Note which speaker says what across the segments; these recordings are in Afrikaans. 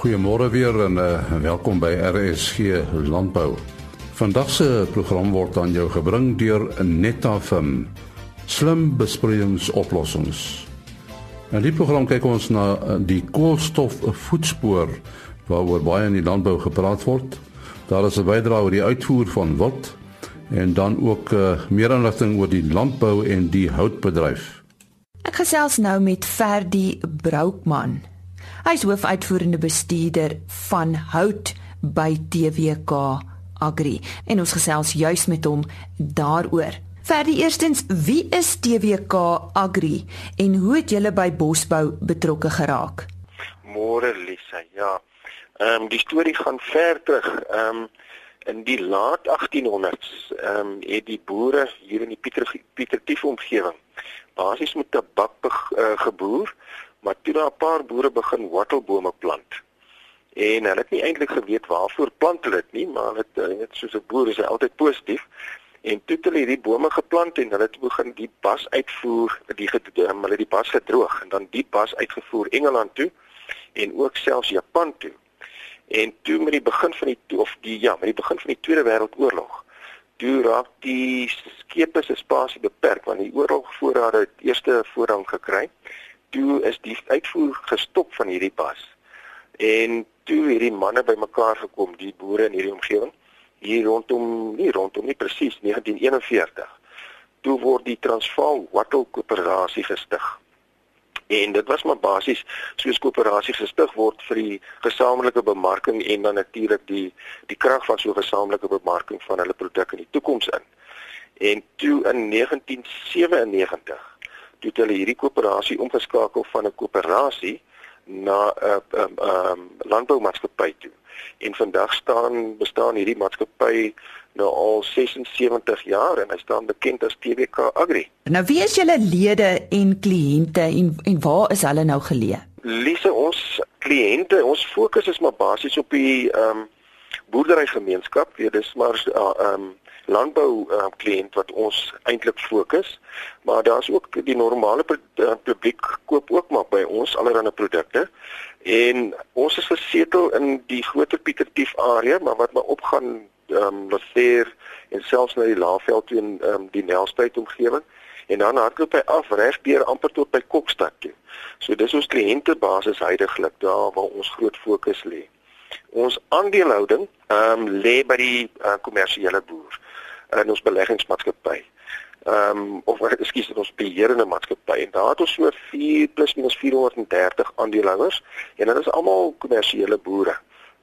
Speaker 1: Goeiemôre weer en uh, welkom by RSG Landbou. Vandag se program word aan jou gebring deur Netafim. Slim besproeiingsoplossings. In die program kyk ons na uh, die koolstofvoetspoor waaroor baie in die landbou gepraat word. Daar is 'n bydrae oor die uitvoer van wild en dan ook uh, meer inligting oor die landbou en die houtbedryf.
Speaker 2: Ek gesels nou met Ferdi Broukman. Hy is hoofuitvoerende bestuurder van hout by TWK Agri en ons gesels juis met hom daaroor. Vir die eerstens, wie is TWK Agri en hoe het julle by bosbou betrokke geraak?
Speaker 3: Môre Lisa, ja. Ehm um, die storie gaan ver terug. Ehm um, in die laat 1800s ehm um, het die boere hier in die Pieter Pietertief omgewing basies met tabak uh, geboer maar toe daar 'n paar boere begin wattelbome plant. En hulle het nie eintlik geweet waarvoor plant hulle dit nie, maar dit net soos 'n boer is hy altyd positief. En toe het hulle hierdie bome geplant en hulle het begin die bas uitvoer, die ehm, hulle die bas gedroog en dan die bas uitgevoer Engeland toe en ook selfs Japan toe. En toe met die begin van die of die ja, met die begin van die Tweede Wêreldoorlog, toe raak die skepe se spasie beperk want die oorlogvoorrade het eerste voorrang gekry toe is die uitvoer gestop van hierdie pas. En toe hierdie manne bymekaar gekom, die boere in hierdie omgewing, hier rondom, nie rondom nie presies 1941. Toe word die Transvaal Wattle Koöperasie gestig. En dit was maar basies soos koöperasie gestig word vir die gesamentlike bemarking en dan natuurlik die die krag van so 'n gesamentlike bemarking van hulle produk in die toekoms in. En toe in 1997 toe hulle hierdie koöperasie omgeskakel van 'n koöperasie na 'n uh, um, um, landboumaatskappy toe. En vandag staan bestaan hierdie maatskappy nou al 76 jaar en hy staan bekend as TWK Agri.
Speaker 2: Nou wie is julle lede en kliënte en en waar is hulle nou geleë?
Speaker 3: Lise ons kliënte, ons fokus is maar basies op die ehm um, boerderygemeenskap. Dit is maar uh, ehm uh, um, landbou uh, kliënt wat ons eintlik fokus, maar daar's ook die normale uh, publiek koop ook maar by ons allerlei produkte. En ons is gesetel in die Groter Pietertief area, maar wat maar opgaan ehm um, Laseer en selfs na die Laagveld toe in ehm um, die Nelspruit omgewing en dan hardloop hy af reg deur amper tot by Kokstad toe. So dis ons kliëntebasis heidaglik daar waar ons groot fokus lê. Ons aandelehouding ehm um, lê by die uh, kommersiële boer in ons beleggingsmaatskappy. Ehm um, of ekskuus, in ons beheerende maatskappy en daar het ons so 4 plus minus 430 aandeelhouers en dit is almal kommersiële boere.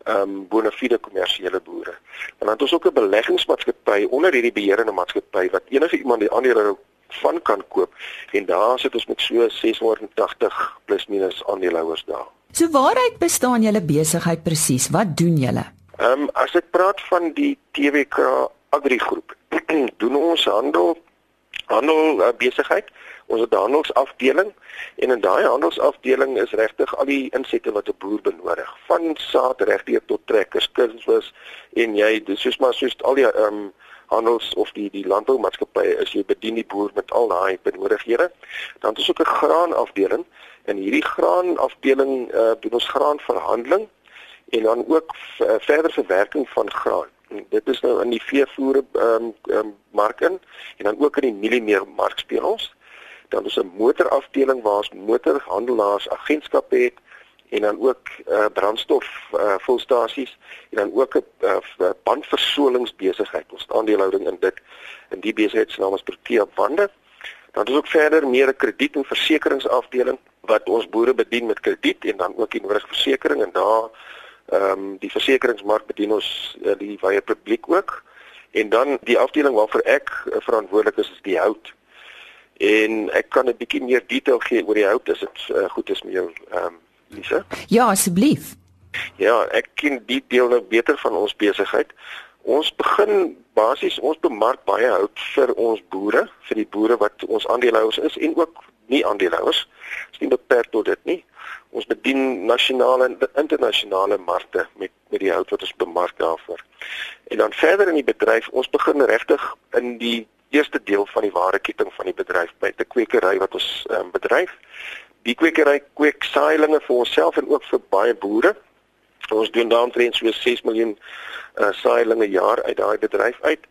Speaker 3: Ehm um, bonafide kommersiële boere. En dan het ons ook 'n beleggingsmaatskappy onder hierdie beheerende maatskappy wat enige iemand die aandele van kan koop en daar sit ons met so 680 plus minus aandeelhouers daar.
Speaker 2: So waaruit bestaan julle besigheid presies? Wat doen julle?
Speaker 3: Ehm um, as ek praat van die TWK Agri Groep doen ons handel handel uh, besigheid. Ons het 'n handelsafdeling en in daai handelsafdeling is regtig al die insette wat 'n boer benodig, van saad regdeur tot trekkers, kunsmis en jy dis soos maar soos al die ehm um, handels of die die landboumaatskappye is jy bedien die boer met al daai benodighede. Dan het ons ook 'n graanafdeling en hierdie graanafdeling uh, doen ons graanverhandeling en dan ook uh, verder verwerking van graan dit is nou in die veevoere ehm um, um, mark in en dan ook in die mieliemeer mark speel ons. Dan is 'n motorafdeling waar ons motorhandelaars agentskap het en dan ook uh, brandstof uh, volstasies en dan ook 'n uh, bandversolingsbesigheid. Ons aandelehouding in dit in die besigheid se naam is Protea Bande. Dan is ook verder meer 'n krediet en versekeringsafdeling wat ons boere bedien met krediet en dan ook die nodige versekerings en daar Ehm um, die versekeringsmark bedien ons uh, die wye publiek ook. En dan die afdeling waarvoor ek uh, verantwoordelik is is die hout. En ek kan 'n bietjie meer detail gee oor die hout as dit uh, goed is met jou ehm um, Lisa.
Speaker 2: Ja, asseblief.
Speaker 3: Ja, ek ken die deel nou beter van ons besigheid. Ons begin basies ons bemark baie hout vir ons boere, vir die boere wat ons aandeelhouers is en ook nie aandeelhouers. Dis nie beperk tot dit nie. Ons bedien nasionale en internasionale markte met met die hout wat ons bemark daarvoor. En dan verder in die bedryf, ons begin regtig in die eerste deel van die waardeketting van die bedryf by 'n kwekery wat ons um, bedryf. Die kwekery kweek saailinge vir onsself en ook vir baie boere. Ons doen daaromtrent so 6 miljoen uh, saailinge jaar uit daai bedryf uit.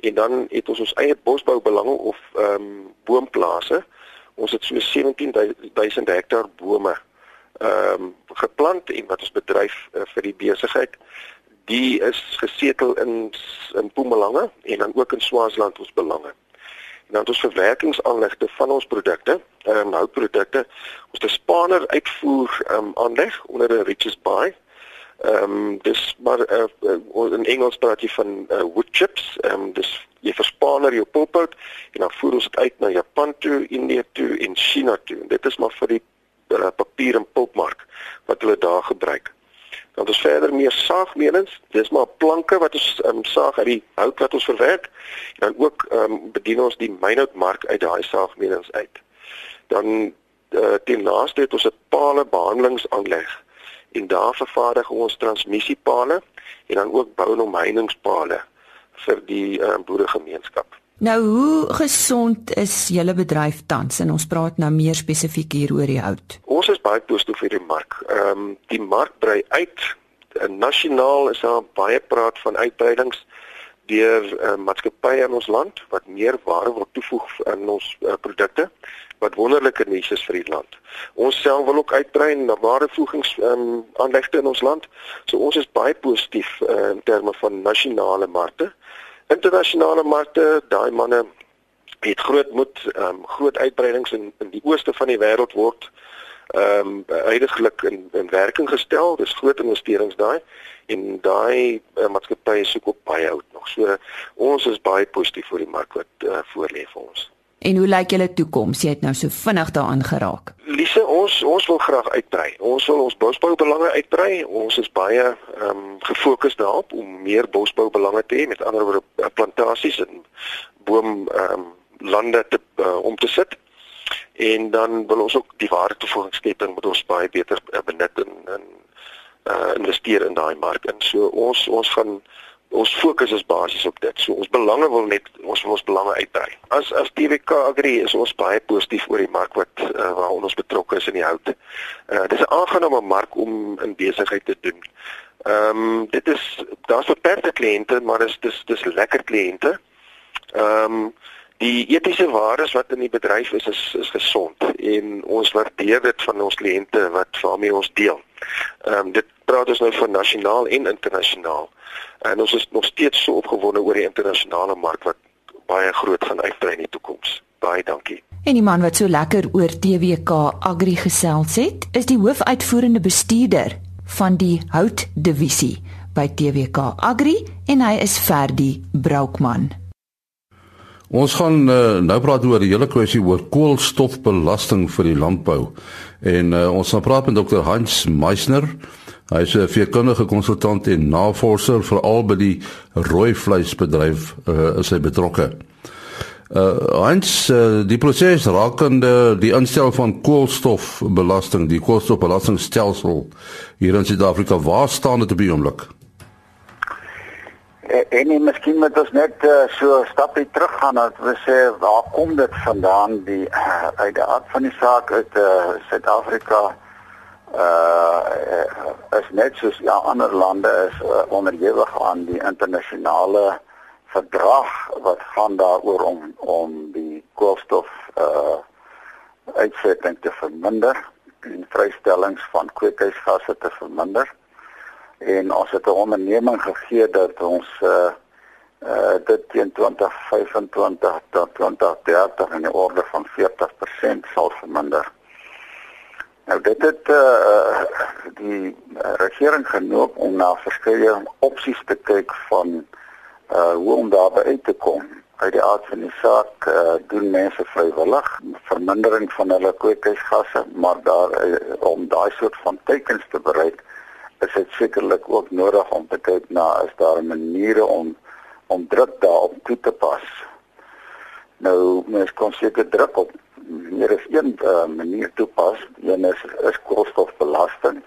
Speaker 3: En dan het ons ons eie bosboubelange of ehm um, boomplase. Ons het so 17000 hektaar bome ehm um, geplant en wat ons bedryf uh, vir die besigheid. Die is gesetel in in Mpumalanga en dan ook in Swaziland ons belange. En dan ons verwerkingsaanlegte van ons produkte, ehm um, houtprodukte, ons het 'n spaner uitvoer ehm um, aanleg onder die Richards Bay. Ehm um, dis maar uh, uh, in Engels praat jy van uh, wood chips. Ehm um, dis jy verspaner jou pulpout en dan voer ons dit uit na Japan toe, Indië toe en China toe. En dit is maar vir die uh, papier en pulpmark wat hulle daar gebruik. Dan ons verder meer saagmelings. Dis maar planke wat ons um, saag uit die hout wat ons verwerk. Dan ook um, bedien ons die mynhoutmark uit daai saagmelings uit. Dan uh, ten laaste het ons 'n pale behandelingsaanleg en daar vervaardig ons transmissiepale en dan ook bou en omheiningspale vir die uh, boeregemeenskap.
Speaker 2: Nou hoe gesond is julle bedryf tans en ons praat nou meer spesifiek hier oor die hout.
Speaker 3: Ons is baie positief vir die mark. Ehm um, die mark brei uit. Nasionaal is daar baie praat van uitbreidings deur uh, maatskappye in ons land wat meer waarde wil toevoeg aan ons uh, produkte wat wonderlike nuus is vir die land. Ons self wil ook uitbrei na waardevoegings um, aanlegte in ons land. So ons is baie positief uh, in terme van nasionale markte internasionale markte, daai manne het groot moed, ehm um, groot uitbreidings in in die ooste van die wêreld word ehm um, uiteindelik in in werking gestel. Dis groot investerings daai en daai uh, maatskappye soek op baie oud nog. So ons is baie positief vir die mark wat uh, voorlê vir ons.
Speaker 2: En hoe lyk julle toekoms? Jy het nou so vinnig daaraan geraak.
Speaker 3: Lise, ons ons wil graag uitbrei. Ons wil ons bosboubelange uitbrei. Ons is baie ehm um, gefokus daarop om meer bosboubelange te hê, met ander woorde eh, plantasies en boom ehm um, lande te uh, om te sit. En dan wil ons ook die ware toevoegingsketting met ons baie beter uh, benut en en uh, investeer in daai mark. En so ons ons gaan ons fokus is basies op dit. So ons belange wil net ons wil ons belange uitbrei. As as TWK Agri is ons baie positief oor die mark wat uh, waar ons betrokke is in die hout. Uh dis 'n aangename mark om in besigheid te doen. Ehm um, dit is daar's beperkte kliënte, maar dis dis dis lekker kliënte. Ehm um, die etiese waardes wat in die bedryf is is is gesond en ons waardeer dit van ons kliënte wat waarmee ons deel. Ehm um, dit praat ons nou van nasionaal en internasionaal. En ons is nog steeds so opgewonde oor die internasionale mark wat baie groot gaan uitbrei in die toekoms. Baie dankie.
Speaker 2: En die man wat so lekker oor TWK Agri gesels het, is die hoofuitvoerende bestuurder van die hout divisie by TWK Agri en hy is Ferdi Broukman.
Speaker 1: Ons gaan uh, nou praat oor die hele kwessie oor koolstofbelasting vir die landbou. En uh, ons gaan praat met Dr. Hans Meisner. Hy is 'n veekundige konsultant en navorser veral by die rooi vleisbedryf uh, is hy betrokke. Uh Hans, uh, die proses rakende die instel van koolstofbelasting, die koolstofbelastingstelsel hier in Suid-Afrika, waar staan dit op die oomblik?
Speaker 4: En nee, miskien moet ons net uh, so 'n stapie terug gaan en we sê waar kom dit vandaan die uh, uit die aard van die saak uit Suid-Afrika? Uh, uh is net soos ja ander lande is uh, onderhewig aan die internasionale verdrag wat gaan daaroor om om die koolstof uh uitsetting te verminder en vrystellings van kweekhuisgasse te verminder. En ons het 'n onderneming gegee dat ons uh uh dit teen 2025 tot 2030 in die orde van 40% sal verminder. Nou dit het uh, die regering genoop om na verskeie opsies te kyk van uh, hoe om daarby uit te kom. Uit die aard van die saak uh, doen mense vrywillig vermindering van hulle kweekhuisgasse, maar daar uh, om daai soort van tekens te bereik is dit sekerlik ook nodig om te kyk na is daar maniere om om druk daarop toe te pas. Nou mens kon seker druk op meer as een uh, manier toepas. Een is is koolstofbelasting.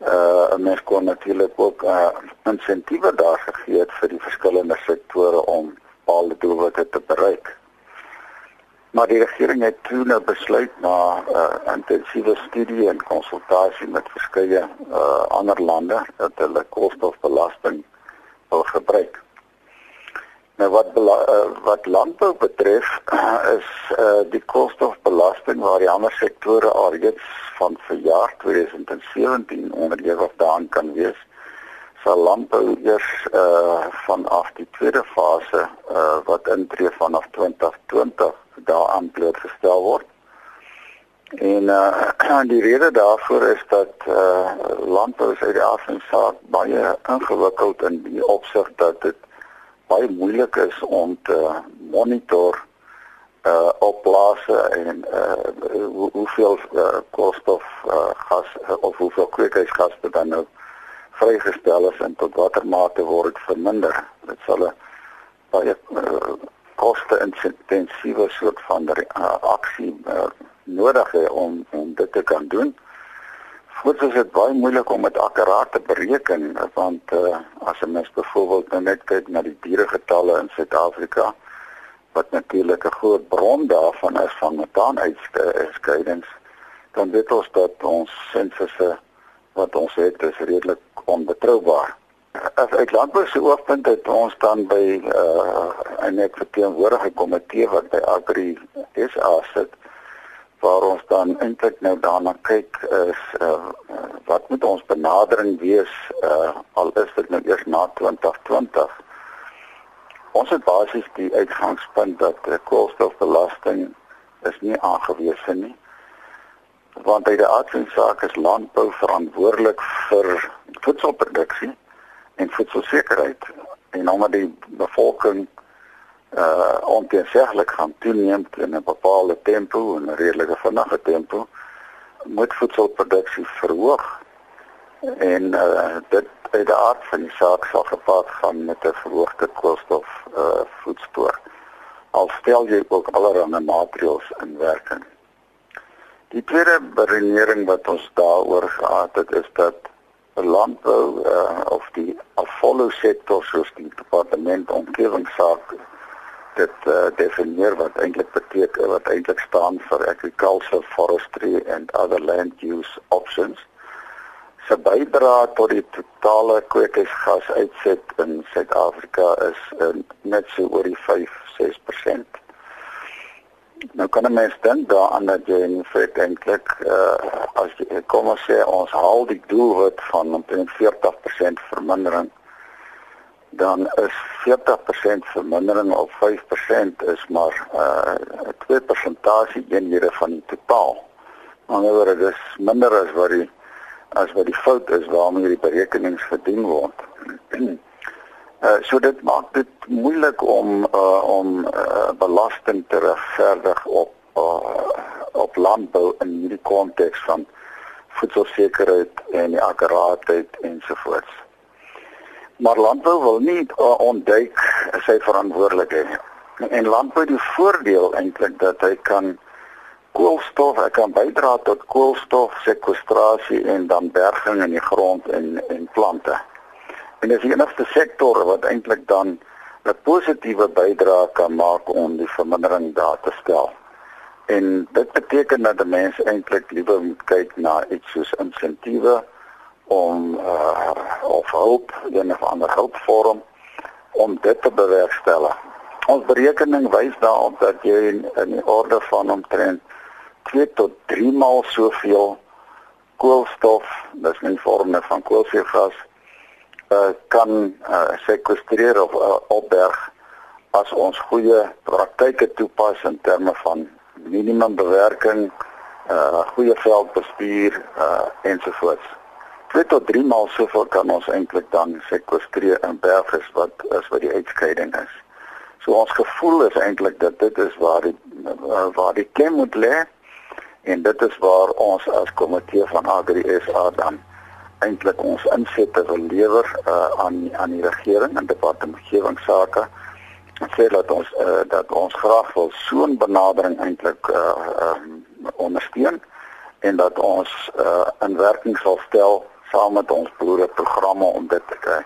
Speaker 4: Uh 'n mens kon natuurlik ook uh insentiewe daar gegee het vir die verskillende sektore om bepaalde doelwitte te bereik. Maar die regering het toe nou besluit na 'n uh, intensiewe studie en konsultasie met verskeie uh, ander lande dat hulle koolstofbelasting wil gebruik. Nou wat uh, wat landbou betref is uh, die koolstofbelasting waar die ander sektore alreeds van verjaar 2017 onderhewig daaraan kan wees sal landbou eers uh vanaf die tweede fase uh wat intree vanaf 2020 daaraan blootgestel word. En uh die rede daarvoor is dat uh landbou se die afsaak baie ingewikkeld in die opsig dat dit baie moeilik is om te monitor uh op plase en uh hoe, hoeveel uh, koolstof uh, gas uh, of hoeveel kweekhuisgasse dan nou vrygestel is en tot watter mate word dit verminder. Dit sal 'n baie uh, koste-intensiewe soort van uh, aksie uh, nodig hê om om dit te kan doen. Voorts is dit baie moeilik om dit akkuraat te bereken want uh, as 'n mens byvoorbeeld nou net kyk na die dieregetalle in Suid-Afrika wat natuurlik 'n groot bron daarvan is van metaanuitskeidings dan weet ons dat ons sensusse wat ons het is redelik onbetroubaar. As uit landbou se oogpunt het ons dan by uh 'n net verteenwoordigde komitee wat by Agri SA sit waar ons dan eintlik nou daarna kyk is uh wat moet ons benadering wees uh al is dit nou eers na 2020. Ons het basies die uitgangspunt dat koolstofbelasting is nie aangewese nie want by die aard van sake is landbou verantwoordelik vir voedselproduksie en voedselsekerheid. En omdat die bevolking uh onteenseglik gaan toeneem in 'n bepaalde tempo en 'n redelike vinnige tempo moet voedselproduksie verhoog. En uh dit by die aard van die saak sal gepaard gaan met 'n verhoogde koolstof uh voetspoor. Al stel jy ook allerlei maatreëls in werking. Die tweede beredenering wat ons daaroor gehad het is dat landbou uh, of die afvalou sektor soos die departement omgewingssaak dit uh, definieer wat eintlik beteken wat eintlik staan vir agriculture forestry and other land use options. Se bydrae tot die totale kweekhuisgasuitset in Suid-Afrika is uh, net so oor die 5 6% Nou kan 'n mens dink daaraan dat jy in feite eintlik uh as jy kom ons sê ons haal die doelwit van omtrent 40% vermindering dan is 40% vermindering op 5% is maar uh 2 persentasie eenhede van die totaal. Word dit minder as wat die as wat die fout is waarmee die berekenings verdien word. Uh, so dit maak dit moeilik om uh, om uh, belasting te regverdig op uh, op landbou in hierdie konteks van voedselsekerheid en die akkuraatheid ensovoorts. Maar landbou wil nie uh, ontduik sy verantwoordelikheid nie. En landbou die voordeel eintlik dat hy kan koolstof, hy kan bydra tot koolstof sekwestrasie en dan berging in die grond en en plante. En dis die enigste sektor wat eintlik dan 'n positiewe bydrae kan maak om die vermindering daar te stel. En dit beteken dat 'n mens eintlik liewer moet kyk na iets soos insentiewe om uh of hulp, een of ander hulpvorm om dit te bewerkstellig. Ons berekening wys daarop dat jy in, in die orde van omtrent 2 tot 3 maal soveel koolstof, dis in vorme van koolstofgas uh, kan uh, sekwestreer of uh, opberg as ons goeie praktyke toepas in terme van minimum bewerking, uh goeie veldbestuur uh ensovoorts. 2 tot 3 maal soveel kan ons eintlik dan sekwestreer in berges wat as wat die uitskeiding is. So ons gevoel is eintlik dat dit is waar die waar die klem moet lê en dit is waar ons as komitee van Agri SA dan eintlik ons insette wil lewer uh, aan aan die regering en departement omgewingsake sê dat ons uh, dat ons graag wil so 'n benadering eintlik uh, um, ondersteun en dat ons uh, in werking sal stel saam met ons boere programme om dit te kry.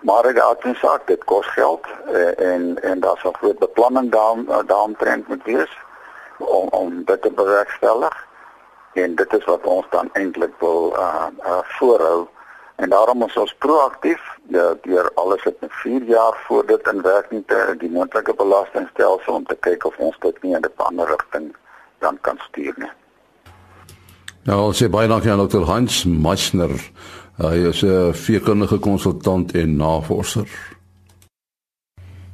Speaker 4: Maar ek het gesê dit kos geld uh, en en daar's 'n groot beplanning daar daaromtrent moet wees om om dit te bewerkstellig. En dit is wat ons dan eintlik wil uh, uh voorhou en daarom is ons proaktief ja, deur alles het 4 jaar voor dit in werking te die moontlike belastingstelsel om te kyk of ons dit nie in 'n ander rigting dan kan stuur nie.
Speaker 1: Nou, ons sê baie dankie aan Dr. Hans Meisner. Hy is 'n veekundige konsultant en navorser.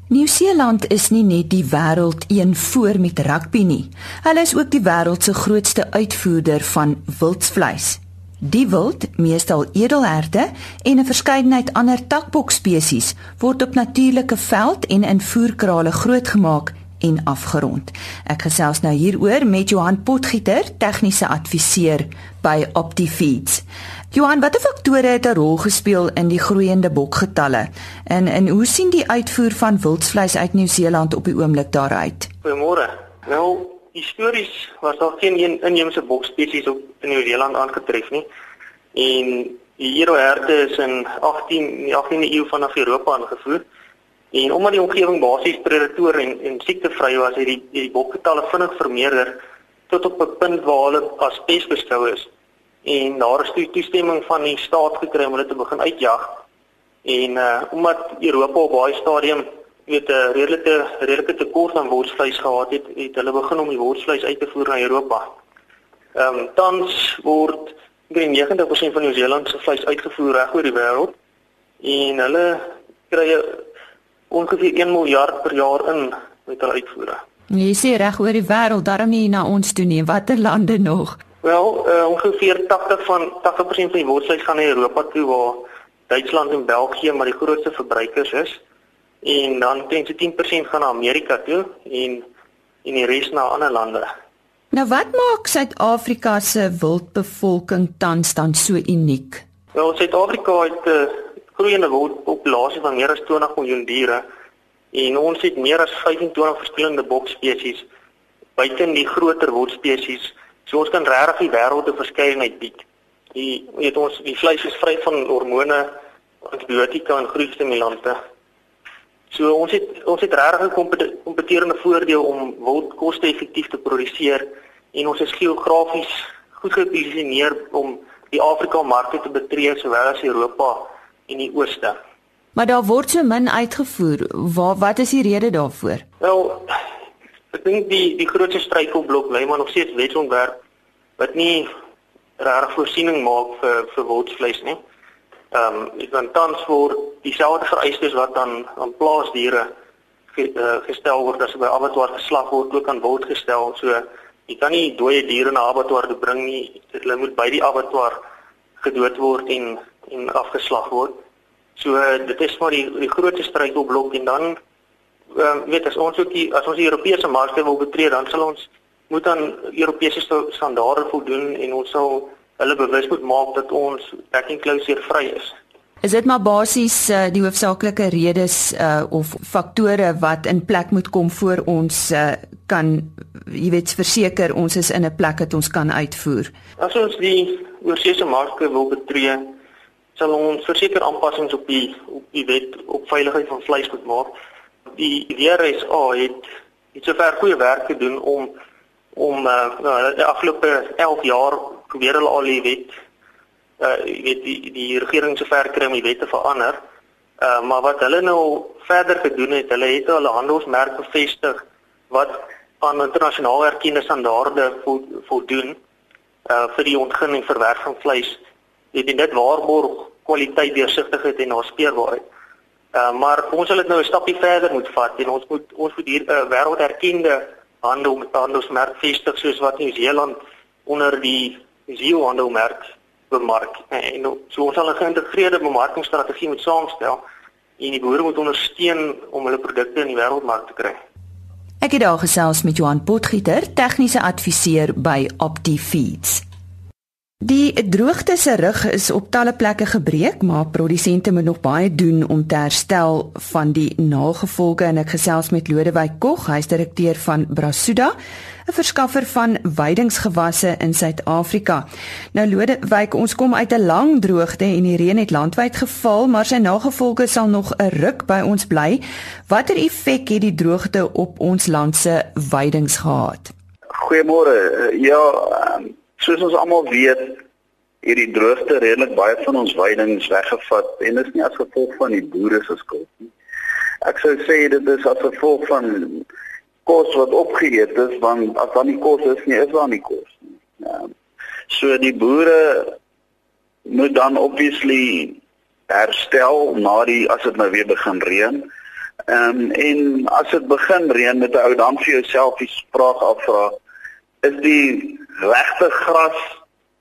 Speaker 2: Nieu-Seeland is nie net die wêreld een voor met rugby nie. Hulle is ook die wêreld se grootste uitvoerder van wildsvleis. Die wild, meestal edelherte en 'n verskeidenheid ander takbokspesies word op natuurlike veld en in voerkrale grootgemaak en afgerond. Ek gesels nou hieroor met Johan Potgieter, tegniese adviseur by Optifeeds. Johan, watter faktore het 'n rol gespeel in die groeiende bokgetalle? En en hoe sien die uitvoer van wildsvleis uit Nieu-Seeland op die oomblik daaruit?
Speaker 5: Goeiemôre. Nou, histories was daar geen een inheemse bokspesies op in Nieu-Seeland aangetref nie. En die Eroherte is in 18 die 18de eeu vanaf Europa aangevoer. En omdat die omgewing basies predator en en siektevry was, het die die bokgetalle vinnig vermeerder tot op 'n punt waar hulle as pes beskou is. En daar is toe toestemming van die staat gekry om hulle te begin uitjag. En uh omdat Europa op baie stadium weet 'n redelike redelike tekort aan wortsvleis gehad het, het hulle begin om die wortsvleis uit te voer na Europa. Ehm um, tans word green 90% van Nieu-Seeland se vleis uitgevoer reg oor die wêreld en hulle kry ongeveer 1 miljard per jaar in met hulle uitvoere.
Speaker 2: Jy sê reg oor die wêreld, daarom nie na ons toe nie, watter lande nog?
Speaker 5: Wel, uh, ongeveer 80 van 80% van die wortels gaan na Europa toe waar Duitsland en België maar die grootste verbruikers is. En dan teen so 10% gaan na Amerika toe en en die res na ander lande.
Speaker 2: Nou wat maak Suid-Afrika se wildbevolking tans dan so uniek?
Speaker 5: Wel, Suid-Afrika het 'n uh, eh, groeiende populasie van meer as 20 miljoen diere en ons het meer as 25 verskillende bokspesies buite die groter wildspesies. So ons kan regtig die wêreld 'n verskeidenheid bied. Die weet ons die vleis is vry van hormone, antibiotika en groeistimulante. So ons het ons het regtig 'n kompeterende voordeel om wild koste-effektief te produseer en ons is geografies goed geposisioneer om die Afrika markte te betree sowel as Europa en die ooste.
Speaker 2: Maar daar word so min uitgevoer. Wat wat is die rede daarvoor?
Speaker 5: Wel, ek dink die die grootste struikelblok lê maar nog steeds wetsontwerp wat nie regtig voorsiening maak vir vir wildsvleis nie. Ehm um, ek dan tans word dieselfde vereistes wat dan aan plaasdiere ge, uh, gestel word as by abattoir geslag word ook aan wild gestel. So jy kan nie dooie diere na abattoir bring nie. Hulle moet by die abattoir gedood word en en afgeslag word. So dit is maar die die grootste struikelblok en dan ehm uh, weet as ons ook die as ons die Europese markte wil betree dan sal ons moet aan Europese standaarde voldoen en ons sal hulle bewus moet maak dat ons packing closure vry is.
Speaker 2: Is dit maar basies uh, die hoofsaaklike redes uh, of faktore wat in plek moet kom voor ons uh, kan jy weet verseker ons is in 'n plek wat ons kan uitvoer.
Speaker 5: As ons die oorsese markte wil betree sal ons verseker aanpassings op die op die wet op veiligheid van vleis moet maak. Die DRSA het het sover goeie werk gedoen om om uh, die afgelope 11 jaar probeer hulle al die wet uh jy weet die die regering sover kry om die wet te verander. Uh maar wat hulle nou verder gedoen het, hulle het hulle handelsmerk bevestig wat aan internasionaal erkende standaarde voldoen uh vir die ontginning verwerk van vleis het dit waarborg kwaliteit, deursigtigheid en naspeurbaarheid. Uh maar ons sal dit nou 'n stapie verder moet vat en ons moet ons moet hier 'n uh, wêrelderkende handel met handelsmerk vestig soos wat Nieu-Seeland onder die ZEO handelmerk bemark. En so ons sal 'n geïntegreerde bemarkingsstrategie moet saamstel en die boere moet ondersteun om hulle produkte in die wêreldmark te kry.
Speaker 2: Ek het daar gesels met Johan Potgieter, tegniese adviseur by Opti Feeds. Die droogte se rug is op talle plekke gebreek, maar produsente moet nog baie doen om te herstel van die nagevolge en ek gesels met Lodewyk Kog, hy's direkteur van Brasuda, 'n verskaffer van weidingsgewasse in Suid-Afrika. Nou Lodewyk, ons kom uit 'n lang droogte en die reën het landwyd geval, maar sy nagevolge sal nog 'n ruk by ons bly. Watter effek het die droogte op ons land se weidings gehad?
Speaker 6: Goeiemôre. Ja, um soos ons almal weet, hierdie droogte redelik baie van ons weidings weggevat en dit is nie as gevolg van die boere se skuld nie. Ek sou sê dit is as gevolg van kos wat opgeëet is want as dan nie kos is nie, is daar nie kos nie. Ja. So die boere moet dan obviously herstel na die as dit nou weer begin reën. Ehm um, en as dit begin reën met 'n ou dan vir jouself die vraag afvra is die regte gras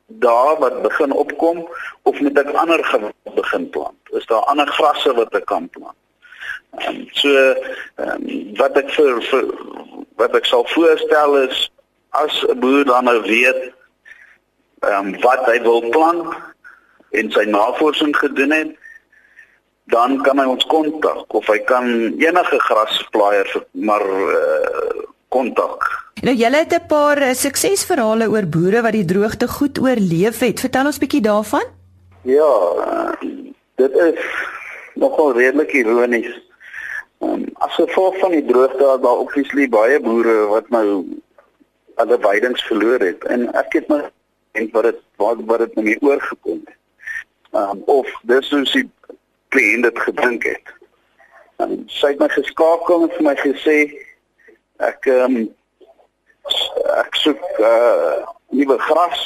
Speaker 6: daar wat begin opkom of moet ek ander begin plant? Is daar ander grasse wat ek kan plant? Um, so um, wat ek vir, vir wat ek sal voorstel is as 'n boer dan nou weet ehm um, wat hy wil plant en sy navorsing gedoen het dan kan hy ons kontak of hy kan enige grasplaaier maar uh, kontak.
Speaker 2: Nou julle het 'n paar uh, suksesverhale oor boere wat die droogte goed oorleef het. Vertel ons bietjie daarvan?
Speaker 6: Ja, dit is nogal redelik ironies. Um, as gevolg van die droogte het daar obviously baie boere wat nou hulle weidings verloor het en ek het my en wat dit wat wat dit nou oorgekom het. Um, of dis soos die kliënt dit gedink het. Um, sy het my geskakel en vir my gesê ek ehm um, ek soek uh nuwe gras.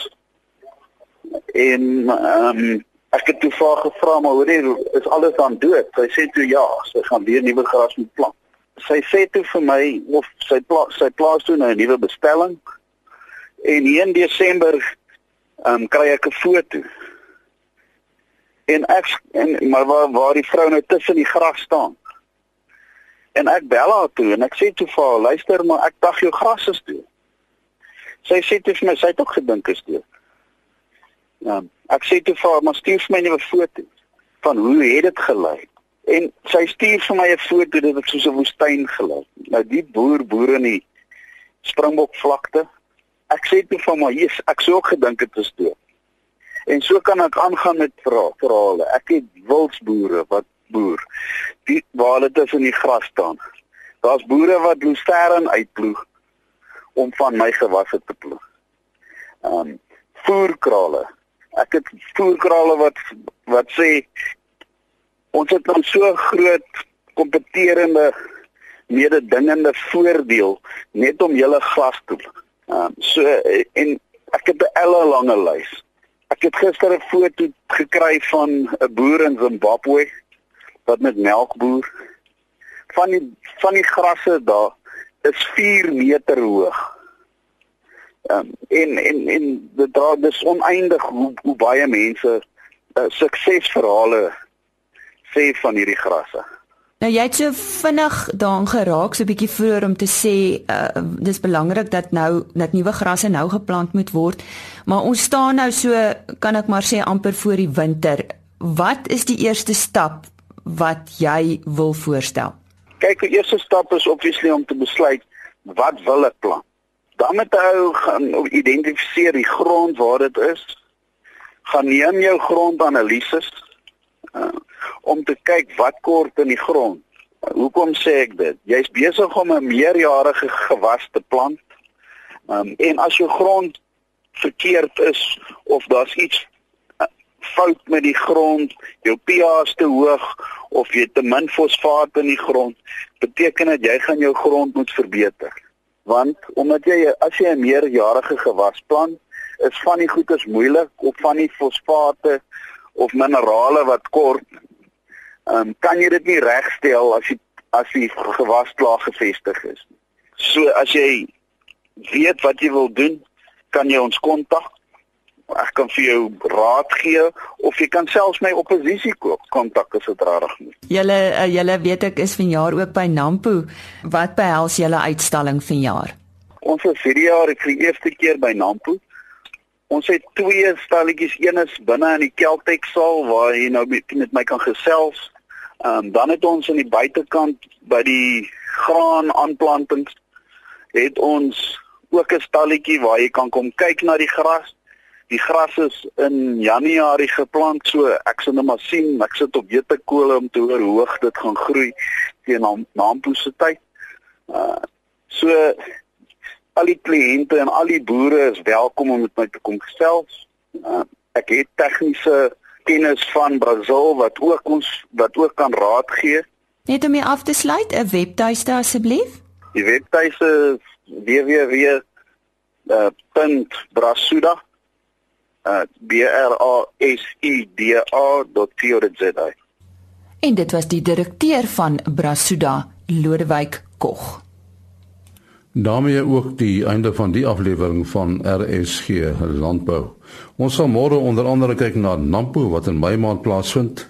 Speaker 6: En ehm um, ek het toe vir gevra maar hoor is alles dan dood? Sy sê toe ja sy gaan weer nuwe gras moet plant. Sy sê toe vir my of sy pla sy plaas toe nou 'n nuwe bestelling. En hier in Desember ehm um, kry ek 'n foto. En ek en maar waar waar die vrou nou tussen die gras staan En ek bel haar toe en ek sê toe vir haar, luister maar ek dag jou gras is toe. Sy sê toe vir my, sy het ook gedink is toe. Ja, ek sê toe vir haar, maar stuur vir my 'n foto van hoe het dit gelyk? En sy stuur vir my 'n foto dit het soos 'n woestyn gelyk. Nou die boer boer in die Springbok vlakte. Ek sê toe vir my, "Jesus, ek sou ook gedink dit is toe." En so kan ek aangaan met verhale. Ek het wildsboere wat boer die waar hulle tussen die gras staan. Daar's boere wat loesteren uitploeg om van my gewasse te ploeg. Ehm um, voerkrale. Ek het voerkrale wat wat sê ons het nou so groot kompeterende mededingende voordeel net om julle glas te. Ehm um, so en ek het 'n elle lange lys. Ek het gister 'n foto gekry van 'n boer in Zimbabwe wat met melk boer van die van die grasse daar is 4 meter hoog. Um, en en en dit dra dis oneindig hoe, hoe baie mense uh, suksesverhale sê van hierdie grasse.
Speaker 2: Nou jy het so vinnig daaraan geraak so 'n bietjie vroeër om te sê uh, dis belangrik dat nou dat nuwe grasse nou geplant moet word. Maar ons staan nou so kan ek maar sê amper voor die winter. Wat is die eerste stap wat jy wil voorstel?
Speaker 6: Kyk, die eerste stap is obviously om te besluit wat wil ek plant. Dan moet jy gaan identifiseer die grond waar dit is. Gaan neem jou grondanalises uh, om te kyk wat kort in die grond. Uh, hoekom sê ek dit? Jy's besig om 'n meerjarige gewas te plant. Um, en as jou grond verkeerd is of daar's iets fout met die grond, jou pH is te hoog of jy te min fosfaat in die grond, beteken dit jy gaan jou grond moet verbeter. Want omdat jy as jy 'n meerjarige gewas plant, is van die goeders moeilik of van die fosfate of minerale wat kort, um, kan jy dit nie regstel as jy as die gewas klaar gevestig is. So as jy weet wat jy wil doen, kan jy ons kontak ek kan vir jou raad gee of jy kan selfs my oppositie koop kontak as dit rarig moet.
Speaker 2: Julle uh, julle weet ek is vanjaar ook by Nampo. Wat behels julle uitstalling vanjaar?
Speaker 6: Ons is hierdie jaar vir die eerste keer by Nampo. ons het twee stalletjies, een is binne in die Keltex saal waar jy nou met, met my kan gesels. Ehm um, dan het ons aan die buitekant by die graan aanplantings het ons ook 'n stalletjie waar jy kan kom kyk na die gras. Die gras is in Januarie geplant, so ek sal net maar sien, ek sit op wete kole om te hoor hoe hoog dit gaan groei teen na naampoese tyd. Uh so al die kliënte en al die boere is welkom om met my te kom gesels. Uh, ek het tegniese kennis van Brasil wat ook ons wat ook kan raad gee.
Speaker 2: Net om jy af te sluit, 'n webtuiste asseblief.
Speaker 6: Die webtuiste www.brasuda uh, b r a s u d a.co.za.
Speaker 2: En dit was die direkteur van Brasuda, Lodewyk Kog.
Speaker 1: daarmee ook die einde van die aflewering van RSG Landbou. Ons sal môre onder andere kyk na Nampo wat in Mei maand plaasvind.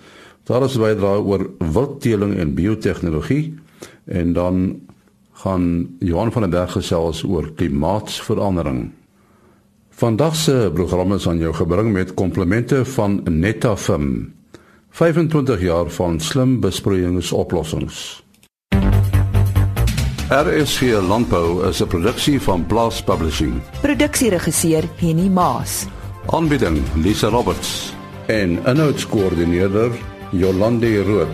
Speaker 1: Daar is bydra oor wildteeling en biotehnologie en dan gaan Johan van der Berg gesels oor klimaatsverandering. Vandag se program is aan jou gebring met komplimente van Netafim. 25 jaar van slim besproeiingsoplossings. RSC Landbou is 'n produksie van Blast Publishing.
Speaker 2: Produksieregisseur Henny Maas.
Speaker 1: Aanbieding Lisa Roberts en inhoudskoördineerder Jolande Rooi.